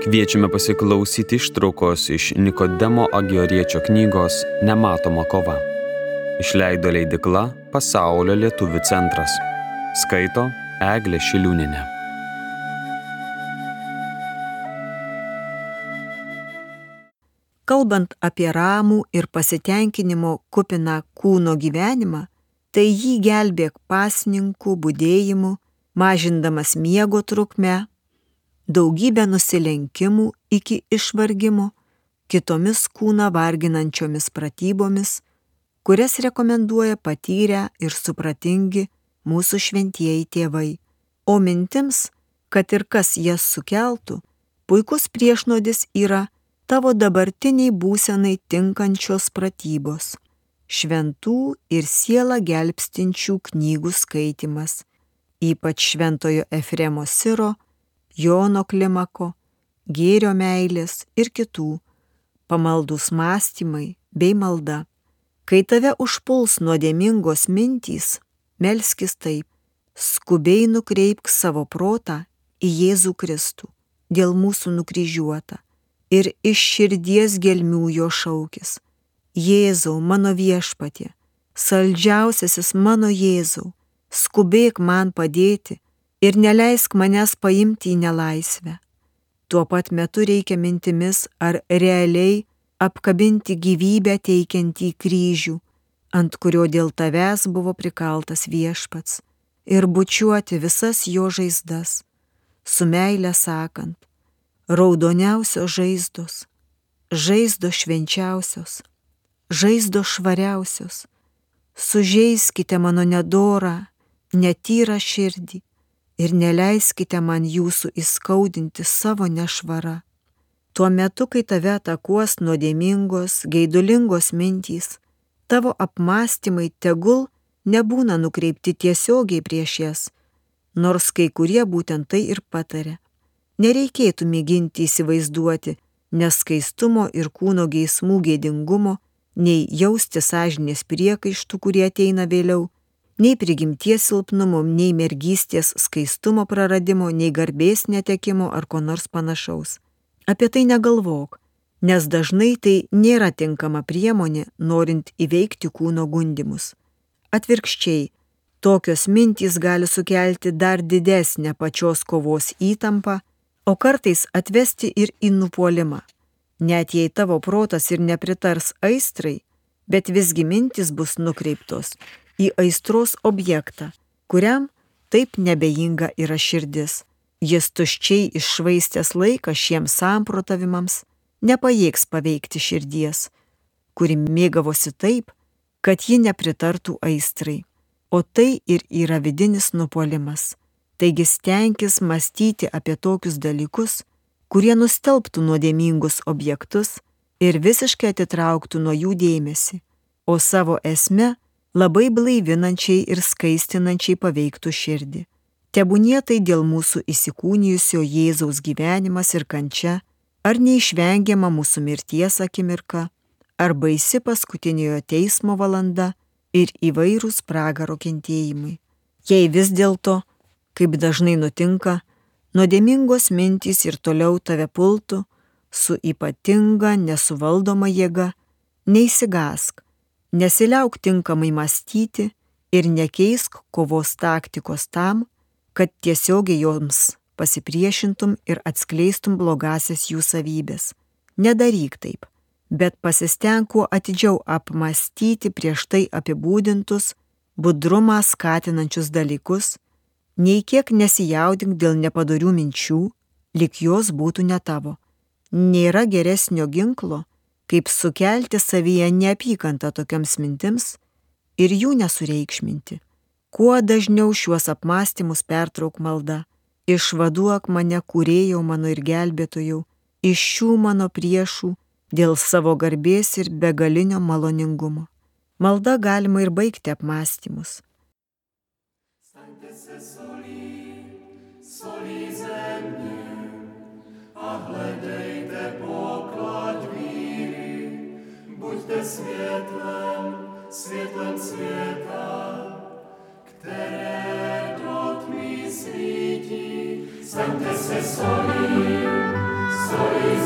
Kviečiame pasiklausyti ištraukos iš Nikodemo Agioriečio knygos Nematoma kova. Išleido leidikla Pasaulio lietuvių centras. Skaito Eglė Šiliūninė. Kalbant apie ramų ir pasitenkinimo kupiną kūno gyvenimą, tai jį gelbėk pasninkų būdėjimu, mažindamas miego trukmę daugybę nusilenkimų iki išvargimo, kitomis kūną varginančiomis pratybomis, kurias rekomenduoja patyrę ir supratingi mūsų šventieji tėvai. O mintims, kad ir kas jas sukeltų, puikus priešnodis yra tavo dabartiniai būsenai tinkančios pratybos - šventų ir sielą gelbstinčių knygų skaitimas, ypač šventojo Efremo Siro, Jono Klimako, gėrio meilės ir kitų, pamaldus mąstymai bei malda. Kai tave užpuls nuodėmingos mintys, melskis taip, skubiai nukreipk savo protą į Jėzų Kristų, dėl mūsų nukryžiuotą, ir iš širdies gelmių jo šaukis. Jėzau, mano viešpatie, saldžiausiasis mano Jėzau, skubėk man padėti, ir neleisk manęs paimti į nelaisvę. Tuo pat metu reikia mintimis ar realiai apkabinti gyvybę teikiantį kryžių, ant kurio dėl tavęs buvo prikaltas viešpats, ir bučiuoti visas jo žaizdas, su meilė sakant, raudoniausios žaizdos, žaizdos švenčiausios, žaizdos švariausios, sužeiskite mano nedorą, netyrą širdį ir neleiskite man jūsų įskaudinti savo nešvara. Tuo metu, kai tave atakuos nuodėmingos, geidulingos mintys, tavo apmąstymai tegul nebūna nukreipti tiesiogiai prieš jas, nors kai kurie būtent tai ir patarė. Nereikėtų mėginti įsivaizduoti neskaistumo ir kūno geismų gėdingumo, nei jausti sąžinės priekaištų, kurie ateina vėliau nei prigimties silpnumo, nei mergystės skaistumo praradimo, nei garbės netekimo ar ko nors panašaus. Apie tai negalvok, nes dažnai tai nėra tinkama priemonė, norint įveikti kūno gundimus. Atvirkščiai, tokios mintys gali sukelti dar didesnę pačios kovos įtampą, o kartais atvesti ir į nupolimą. Net jei tavo protas ir nepritars aistrai, bet visgi mintis bus nukreiptos į aistros objektą, kuriam taip nebejinga yra širdis. Jis tuščiai iššvaistęs laiką šiems samprotavimams nepajėgs paveikti širdies, kuri mėgavosi taip, kad ji nepritartų aistrai. O tai ir yra vidinis nupolimas. Taigi stenkis mąstyti apie tokius dalykus, kurie nustelbtų nuodėmingus objektus ir visiškai atitrauktų nuo jų dėmesį, o savo esme labai blaivinančiai ir skaistinančiai paveiktų širdį. Tebūnie tai dėl mūsų įsikūnijusio Jėzaus gyvenimas ir kančia, ar neišvengiama mūsų mirties akimirka, ar baisi paskutiniojo teismo valanda ir įvairūs pragaro kentėjimai. Jei vis dėlto, kaip dažnai nutinka, nuodėmingos mintys ir toliau tave pultų su ypatinga nesuvaldoma jėga, neįsigask, Nesiliauk tinkamai mąstyti ir nekeisk kovos taktikos tam, kad tiesiogiai joms pasipriešintum ir atskleistum blogasias jų savybės. Nedaryk taip, bet pasisteng kuo atidžiau apmastyti prieš tai apibūdintus, budrumą skatinančius dalykus, nei kiek nesijaudink dėl nepadorių minčių, lik jos būtų ne tavo. Nėra geresnio ginklo, kaip sukelti savyje neapykantą tokiams mintims ir jų nesureikšminti. Kuo dažniau šiuos apmąstymus pertrauk malda, išvaduok mane kūrėjau mano ir gelbėtojau, iš šių mano priešų dėl savo garbės ir begalinio maloningumo. Malda galima ir baigti apmąstymus. Buďte světlem, světlem světa, které do tmí svítí. Staňte se solí, solí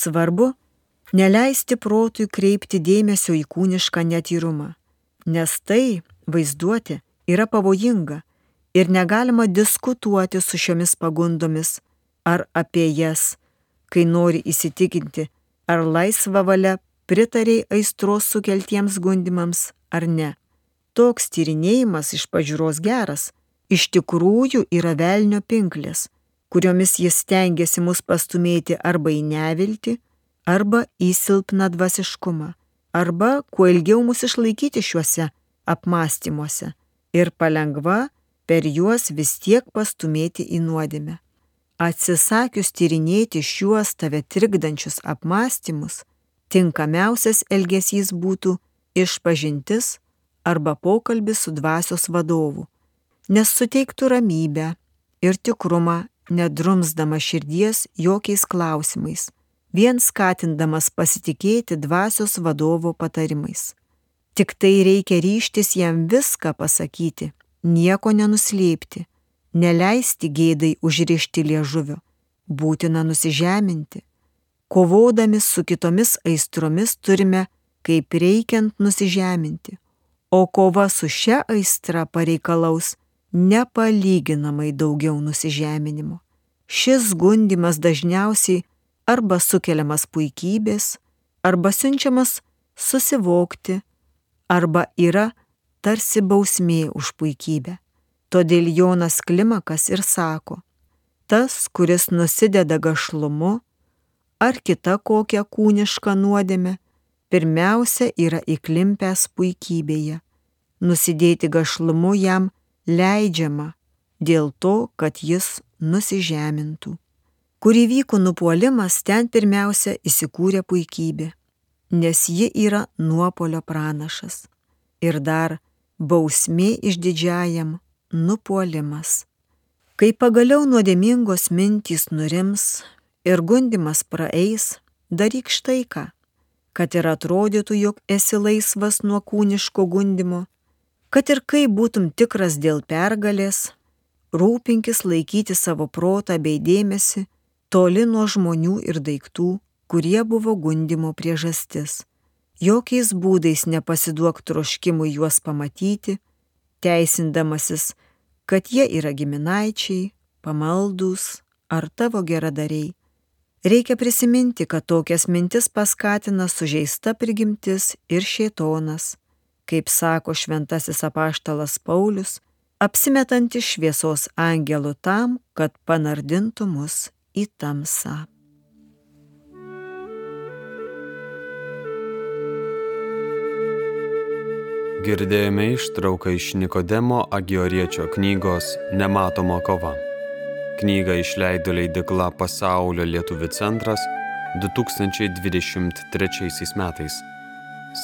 Svarbu neleisti protui kreipti dėmesio į kūnišką netyrumą, nes tai vaizduoti yra pavojinga ir negalima diskutuoti su šiomis pagundomis ar apie jas, kai nori įsitikinti, ar laisva valia pritariai aistros sukeltiems gundimams ar ne. Toks tyrinėjimas iš pažiūros geras, iš tikrųjų yra velnio pinklės kuriomis jis stengiasi mus pastumėti arba į neviltį, arba į silpną dvasiškumą, arba kuo ilgiau mus išlaikyti šiuose apmąstymuose ir palengva per juos vis tiek pastumėti į nuodėmę. Atsisakius tyrinėti šiuos tave trikdančius apmąstymus, tinkamiausias elgesys būtų išpažintis arba pokalbis su dvasios vadovu, nes suteiktų ramybę ir tikrumą nedrumsdama širdies jokiais klausimais, vien skatindamas pasitikėti dvasios vadovo patarimais. Tik tai reikia ryštis jam viską pasakyti, nieko nenuslėpti, neleisti gėdai užrišti liežuvio, būtina nusižeminti. Kovodami su kitomis aistromis turime kaip reikiant nusižeminti, o kova su šia aistra pareikalaus nepalyginamai daugiau nusižeminimo. Šis gundimas dažniausiai arba sukeliamas puikybės, arba siunčiamas susivokti, arba yra tarsi bausmė už puikybę. Todėl Jonas Klimakas ir sako, tas, kuris nusideda gašlumu ar kita kokia kūniška nuodėme, pirmiausia yra įklimpęs puikybėje. Nusidėti gašlumu jam leidžiama dėl to, kad jis nusižemintų. Kur įvyko nupuolimas, ten pirmiausia įsikūrė puikybė, nes ji yra nuopolio pranašas. Ir dar bausmė išdidžiajam nupuolimas. Kai pagaliau nuodėmingos mintys nurims ir gundimas praeis, daryk štai ką. Kad ir atrodytų, jog esi laisvas nuo kūniško gundimo, kad ir kaip būtum tikras dėl pergalės, rūpinkis laikyti savo protą bei dėmesį toli nuo žmonių ir daiktų, kurie buvo gundimo priežastis. Jokiais būdais nepasiduok troškimui juos pamatyti, teisindamasis, kad jie yra giminaičiai, pamaldus ar tavo geradariai. Reikia prisiminti, kad tokias mintis paskatina sužeista prigimtis ir šėtonas, kaip sako šventasis apaštalas Paulius, apsimetantis šviesos angelų tam, kad panardintų mus į tamsą. Girdėjome ištrauką iš Nikodemo Agioriečio knygos Nematoma kova. Knygą išleido leidikla Pasaulio lietuvių centras 2023 metais.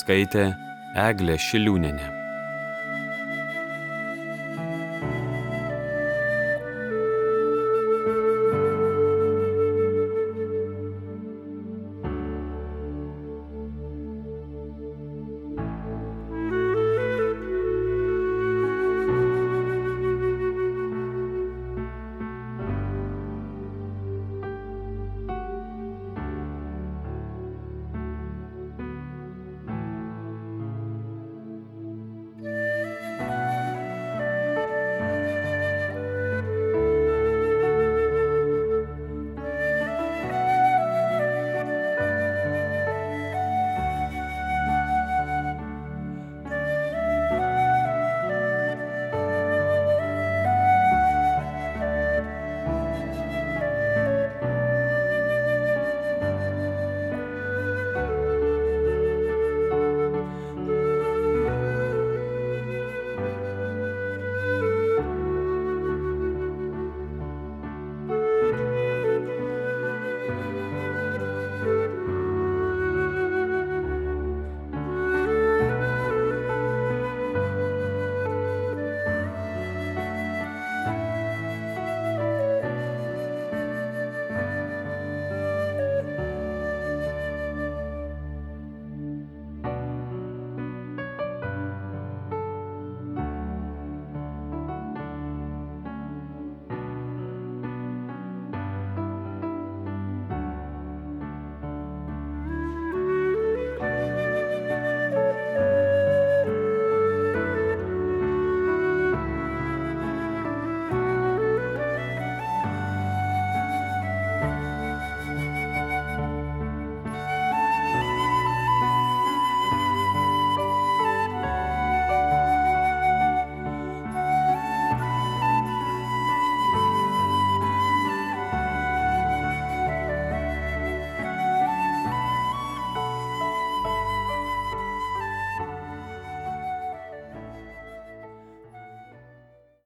Skaitė Eglė Šiliūnenė.